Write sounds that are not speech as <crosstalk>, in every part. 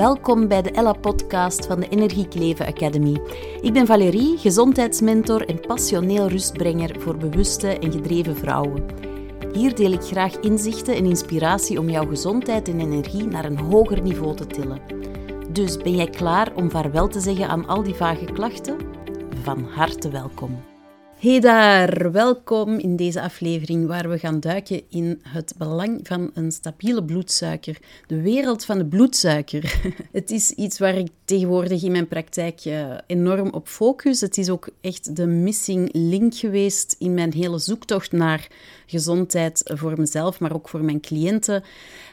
Welkom bij de Ella-podcast van de Energiekleven Academy. Ik ben Valerie, gezondheidsmentor en passioneel rustbrenger voor bewuste en gedreven vrouwen. Hier deel ik graag inzichten en inspiratie om jouw gezondheid en energie naar een hoger niveau te tillen. Dus ben jij klaar om vaarwel te zeggen aan al die vage klachten? Van harte welkom. Hey daar, welkom in deze aflevering waar we gaan duiken in het belang van een stabiele bloedsuiker. De wereld van de bloedsuiker. <laughs> Het is iets waar ik tegenwoordig in mijn praktijk eh, enorm op focus. Het is ook echt de missing link geweest in mijn hele zoektocht naar gezondheid voor mezelf, maar ook voor mijn cliënten.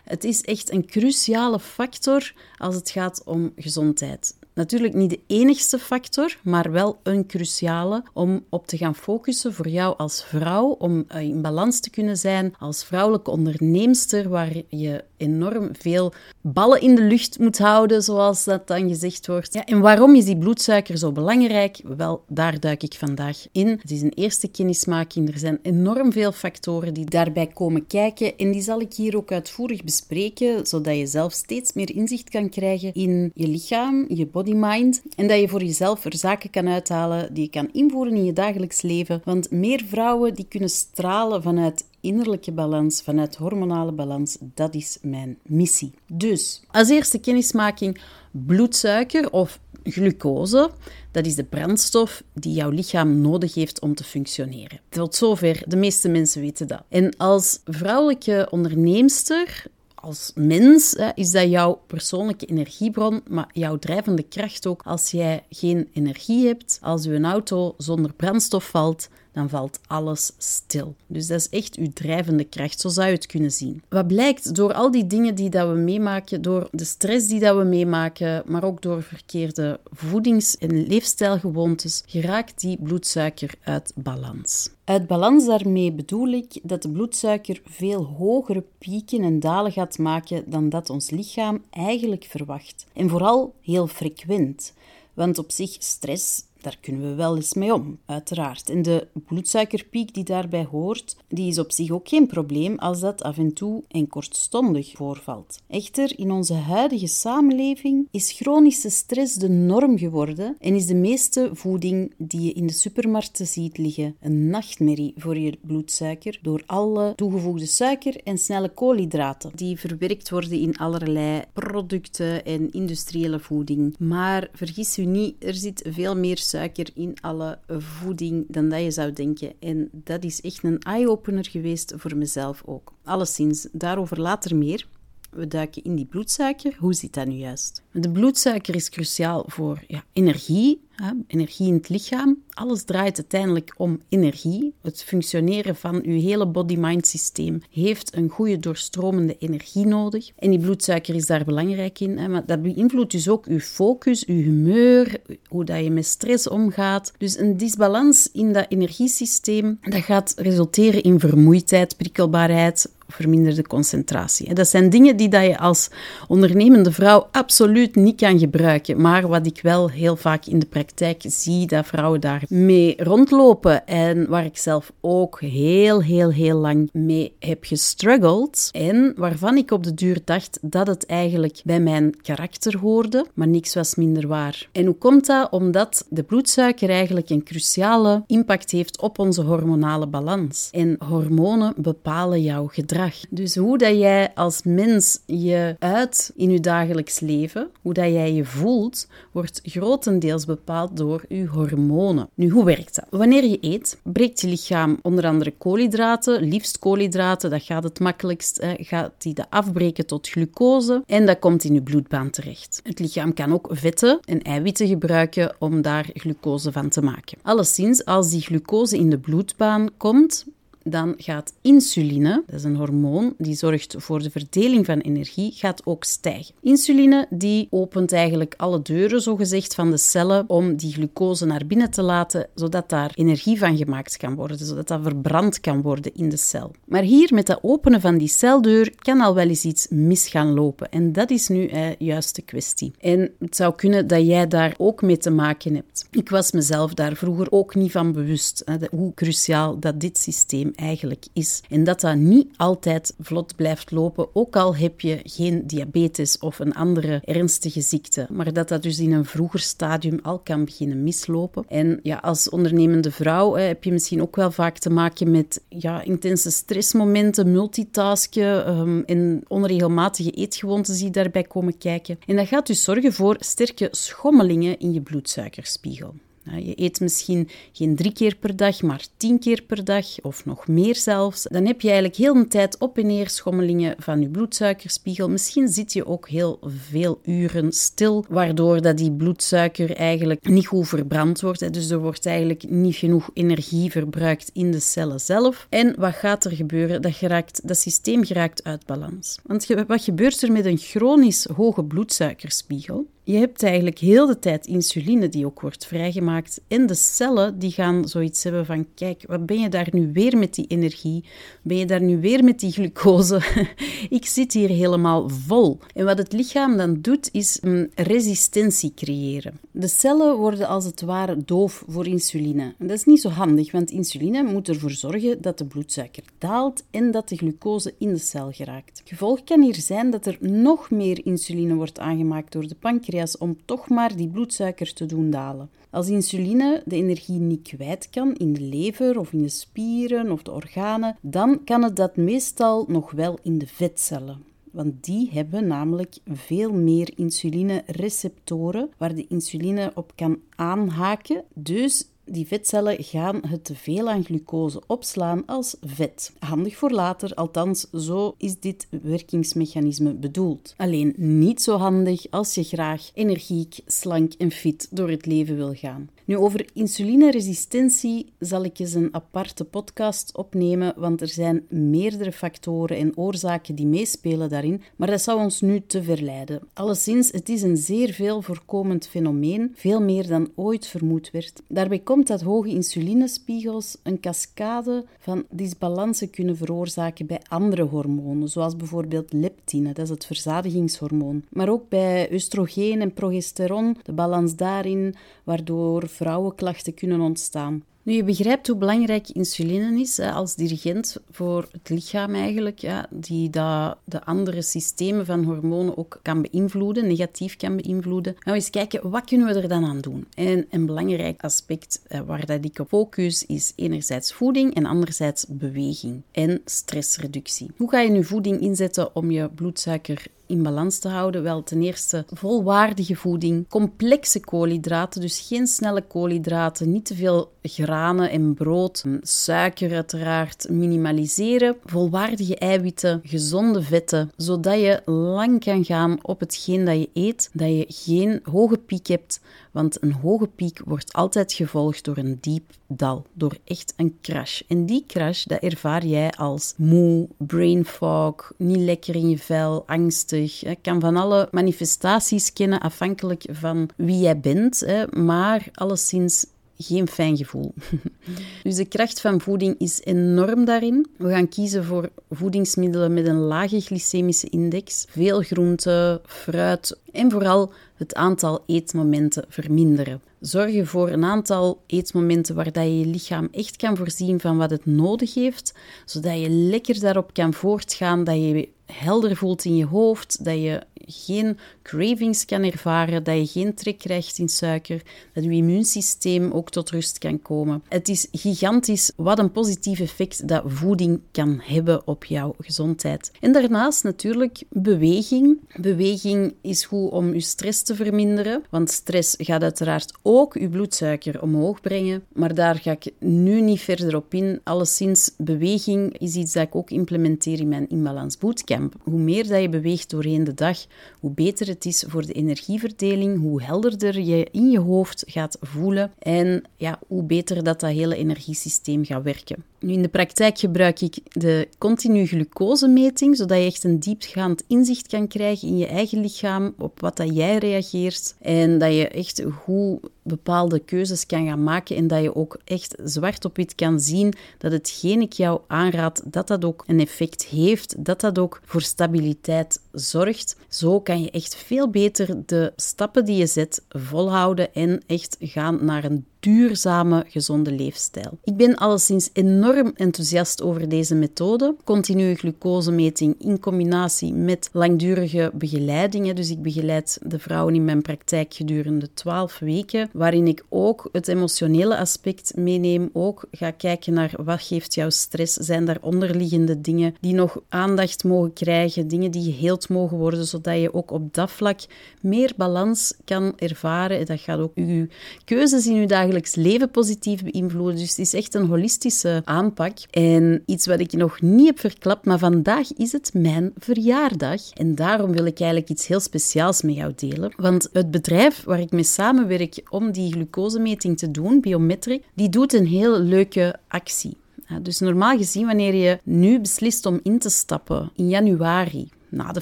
Het is echt een cruciale factor als het gaat om gezondheid. Natuurlijk niet de enigste factor, maar wel een cruciale om op te gaan focussen voor jou als vrouw, om eh, in balans te kunnen zijn als vrouwelijke onderneemster, waar je enorm veel ballen in de lucht moet houden, zoals dat dan gezegd wordt. Ja, en waarom is die bloedsuiker zo belangrijk? Wel, daar duik ik vandaag in. Het is een eerste kennismaking. Er zijn enorm veel factoren die daarbij komen kijken en die zal ik hier ook uitvoerig bespreken, zodat je zelf steeds meer inzicht kan krijgen in je lichaam, je body-mind en dat je voor jezelf er zaken kan uithalen die je kan invoeren in je dagelijks leven. Want meer vrouwen die kunnen stralen vanuit innerlijke balans, vanuit hormonale balans, dat is mijn missie. Dus, als eerste kennismaking, bloedsuiker of glucose, dat is de brandstof die jouw lichaam nodig heeft om te functioneren. Tot zover, de meeste mensen weten dat. En als vrouwelijke onderneemster als mens is dat jouw persoonlijke energiebron, maar jouw drijvende kracht ook. Als jij geen energie hebt, als je auto zonder brandstof valt, dan valt alles stil. Dus dat is echt uw drijvende kracht, zo zou je het kunnen zien. Wat blijkt door al die dingen die dat we meemaken, door de stress die dat we meemaken, maar ook door verkeerde voedings- en leefstijlgewoontes, geraakt die bloedsuiker uit balans. Uit balans daarmee bedoel ik dat de bloedsuiker veel hogere pieken en dalen gaat maken dan dat ons lichaam eigenlijk verwacht. En vooral heel frequent. Want op zich stress daar kunnen we wel eens mee om, uiteraard. En de bloedsuikerpiek die daarbij hoort, die is op zich ook geen probleem als dat af en toe en kortstondig voorvalt. Echter, in onze huidige samenleving is chronische stress de norm geworden en is de meeste voeding die je in de supermarkten ziet liggen een nachtmerrie voor je bloedsuiker door alle toegevoegde suiker en snelle koolhydraten die verwerkt worden in allerlei producten en industriële voeding. Maar vergis u niet, er zit veel meer suiker in alle voeding dan dat je zou denken. En dat is echt een eye-opener geweest voor mezelf ook. Alleszins, daarover later meer. We duiken in die bloedsuiker. Hoe zit dat nu juist? De bloedsuiker is cruciaal voor ja, energie, energie in het lichaam. Alles draait uiteindelijk om energie. Het functioneren van uw hele body-mind systeem heeft een goede doorstromende energie nodig. En die bloedsuiker is daar belangrijk in. Maar dat beïnvloedt dus ook uw focus, uw humeur, hoe dat je met stress omgaat. Dus een disbalans in dat energiesysteem dat gaat resulteren in vermoeidheid, prikkelbaarheid, verminderde concentratie. Dat zijn dingen die dat je als ondernemende vrouw absoluut niet kan gebruiken. Maar wat ik wel heel vaak in de praktijk zie, dat vrouwen daar mee rondlopen. En waar ik zelf ook heel, heel, heel lang mee heb gestruggeld. En waarvan ik op de duur dacht dat het eigenlijk bij mijn karakter hoorde, maar niks was minder waar. En hoe komt dat? Omdat de bloedsuiker eigenlijk een cruciale impact heeft op onze hormonale balans. En hormonen bepalen jouw gedrag. Dus hoe dat jij als mens je uit in je dagelijks leven, hoe dat jij je voelt, wordt grotendeels bepaald door je hormonen. Nu, hoe werkt dat? Wanneer je eet, breekt je lichaam onder andere koolhydraten, liefst koolhydraten, dat gaat het makkelijkst, hè, gaat die dat afbreken tot glucose en dat komt in je bloedbaan terecht. Het lichaam kan ook vetten en eiwitten gebruiken om daar glucose van te maken. Alleszins, als die glucose in de bloedbaan komt, dan gaat insuline, dat is een hormoon die zorgt voor de verdeling van energie, gaat ook stijgen. Insuline die opent eigenlijk alle deuren, zogezegd, van de cellen om die glucose naar binnen te laten, zodat daar energie van gemaakt kan worden, zodat dat verbrand kan worden in de cel. Maar hier, met het openen van die celdeur, kan al wel eens iets mis gaan lopen. En dat is nu juist de kwestie. En het zou kunnen dat jij daar ook mee te maken hebt. Ik was mezelf daar vroeger ook niet van bewust, hè, hoe cruciaal dat dit systeem eigenlijk is. En dat dat niet altijd vlot blijft lopen, ook al heb je geen diabetes of een andere ernstige ziekte, maar dat dat dus in een vroeger stadium al kan beginnen mislopen. En ja, als ondernemende vrouw heb je misschien ook wel vaak te maken met ja, intense stressmomenten, multitasken um, en onregelmatige eetgewoontes die daarbij komen kijken. En dat gaat dus zorgen voor sterke schommelingen in je bloedsuikerspiegel. Je eet misschien geen drie keer per dag, maar tien keer per dag of nog meer zelfs. Dan heb je eigenlijk heel een tijd op en neer schommelingen van je bloedsuikerspiegel. Misschien zit je ook heel veel uren stil, waardoor dat die bloedsuiker eigenlijk niet goed verbrand wordt. Dus er wordt eigenlijk niet genoeg energie verbruikt in de cellen zelf. En wat gaat er gebeuren? Dat, geraakt, dat systeem geraakt uit balans. Want wat gebeurt er met een chronisch hoge bloedsuikerspiegel? Je hebt eigenlijk heel de tijd insuline die ook wordt vrijgemaakt. En de cellen die gaan zoiets hebben van, kijk, wat ben je daar nu weer met die energie? Ben je daar nu weer met die glucose? <laughs> Ik zit hier helemaal vol. En wat het lichaam dan doet, is een resistentie creëren. De cellen worden als het ware doof voor insuline. En dat is niet zo handig, want insuline moet ervoor zorgen dat de bloedsuiker daalt en dat de glucose in de cel geraakt. Gevolg kan hier zijn dat er nog meer insuline wordt aangemaakt door de pancreas om toch maar die bloedsuiker te doen dalen. Als insuline de energie niet kwijt kan in de lever of in de spieren of de organen, dan kan het dat meestal nog wel in de vetcellen. Want die hebben namelijk veel meer insulinereceptoren waar de insuline op kan aanhaken. Dus die vetcellen gaan het te veel aan glucose opslaan als vet. Handig voor later, althans zo is dit werkingsmechanisme bedoeld. Alleen niet zo handig als je graag energiek, slank en fit door het leven wil gaan. Nu, over insulineresistentie zal ik eens een aparte podcast opnemen, want er zijn meerdere factoren en oorzaken die meespelen daarin, maar dat zou ons nu te verleiden. Alleszins, het is een zeer veel voorkomend fenomeen, veel meer dan ooit vermoed werd. Daarbij komt dat hoge insulinespiegels een cascade van disbalansen kunnen veroorzaken bij andere hormonen, zoals bijvoorbeeld leptine, dat is het verzadigingshormoon, maar ook bij oestrogeen en progesteron, de balans daarin, waardoor vrouwenklachten kunnen ontstaan. Nu, je begrijpt hoe belangrijk insuline is als dirigent voor het lichaam eigenlijk, ja, die dat de andere systemen van hormonen ook kan beïnvloeden, negatief kan beïnvloeden. We eens kijken, wat kunnen we er dan aan doen? En een belangrijk aspect waar dat ik op focus is enerzijds voeding en anderzijds beweging en stressreductie. Hoe ga je nu voeding inzetten om je bloedsuiker in balans te houden? Wel, ten eerste volwaardige voeding, complexe koolhydraten, dus geen snelle koolhydraten, niet te veel granen en brood, suiker uiteraard minimaliseren, volwaardige eiwitten, gezonde vetten, zodat je lang kan gaan op hetgeen dat je eet, dat je geen hoge piek hebt, want een hoge piek wordt altijd gevolgd door een diep dal, door echt een crash. En die crash, dat ervaar jij als moe, brain fog, niet lekker in je vel, angstig. Je kan van alle manifestaties kennen afhankelijk van wie jij bent, maar alleszins geen fijn gevoel. <laughs> dus de kracht van voeding is enorm daarin. We gaan kiezen voor voedingsmiddelen met een lage glycemische index, veel groente, fruit en vooral het aantal eetmomenten verminderen. Zorg voor een aantal eetmomenten waar dat je je lichaam echt kan voorzien van wat het nodig heeft, zodat je lekker daarop kan voortgaan, dat je helder voelt in je hoofd, dat je geen cravings kan ervaren, dat je geen trek krijgt in suiker, dat je immuunsysteem ook tot rust kan komen. Het is gigantisch wat een positief effect dat voeding kan hebben op jouw gezondheid. En daarnaast natuurlijk beweging. Beweging is goed om je stress te verminderen, want stress gaat uiteraard ook je bloedsuiker omhoog brengen, maar daar ga ik nu niet verder op in. Alleszins, beweging is iets dat ik ook implementeer in mijn Inbalans Bootcamp. Hoe meer dat je beweegt doorheen de dag, hoe beter het is voor de energieverdeling, hoe helderder je in je hoofd gaat voelen en ja, hoe beter dat dat hele energiesysteem gaat werken. Nu, in de praktijk gebruik ik de continu glucosemeting, zodat je echt een diepgaand inzicht kan krijgen in je eigen lichaam, op wat dat jij reageert en dat je echt goed bepaalde keuzes kan gaan maken en dat je ook echt zwart op wit kan zien dat hetgeen ik jou aanraad, dat dat ook een effect heeft, dat dat ook voor stabiliteit zorgt. Zo kan je echt veel beter de stappen die je zet volhouden en echt gaan naar een duurzame, gezonde leefstijl. Ik ben alleszins enorm enthousiast over deze methode. Continue glucosemeting in combinatie met langdurige begeleidingen. Dus ik begeleid de vrouwen in mijn praktijk gedurende 12 weken, waarin ik ook het emotionele aspect meeneem. Ook ga kijken naar wat geeft jouw stress. Zijn daar onderliggende dingen die nog aandacht mogen krijgen, dingen die geheeld mogen worden, zodat je ook op dat vlak meer balans kan ervaren. Dat gaat ook je keuzes in je dagelijks leven positief beïnvloeden. Dus het is echt een holistische aanpak. En iets wat ik nog niet heb verklapt, maar vandaag is het mijn verjaardag. En daarom wil ik eigenlijk iets heel speciaals met jou delen. Want het bedrijf waar ik mee samenwerk om die glucosemeting te doen, Biometric, die doet een heel leuke actie. dus normaal gezien, wanneer je nu beslist om in te stappen in januari, na de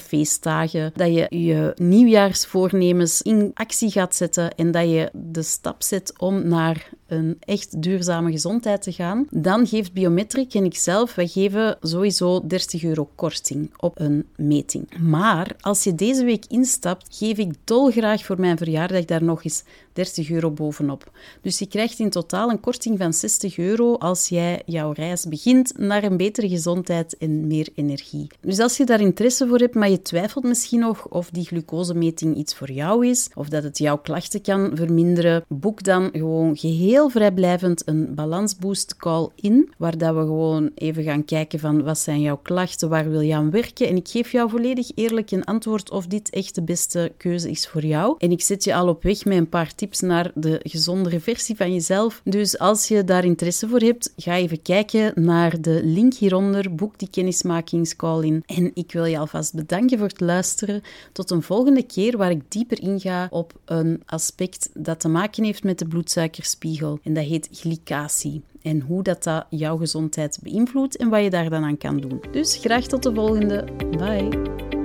feestdagen, dat je je nieuwjaarsvoornemens in actie gaat zetten en dat je de stap zet om naar een echt duurzame gezondheid te gaan, dan geeft Biometric en ikzelf, wij geven sowieso 30 euro korting op een meting. Maar als je deze week instapt, geef ik dolgraag voor mijn verjaardag daar nog eens 30 euro bovenop. Dus je krijgt in totaal een korting van 60 euro als jij jouw reis begint naar een betere gezondheid en meer energie. Dus als je daar interesse voor hebt, maar je twijfelt misschien nog of die glucosemeting iets voor jou is, of dat het jouw klachten kan verminderen, boek dan gewoon geheel heel vrijblijvend een balansboost call in, waar dat we gewoon even gaan kijken van wat zijn jouw klachten, waar wil je aan werken. En ik geef jou volledig eerlijk een antwoord of dit echt de beste keuze is voor jou. En ik zet je al op weg met een paar tips naar de gezondere versie van jezelf. Dus als je daar interesse voor hebt, ga even kijken naar de link hieronder, boek die kennismakingscall in. En ik wil je alvast bedanken voor het luisteren. Tot een volgende keer waar ik dieper inga op een aspect dat te maken heeft met de bloedsuikerspiegel en dat heet glycatie. En hoe dat, dat jouw gezondheid beïnvloedt en wat je daar dan aan kan doen. Dus graag tot de volgende. Bye!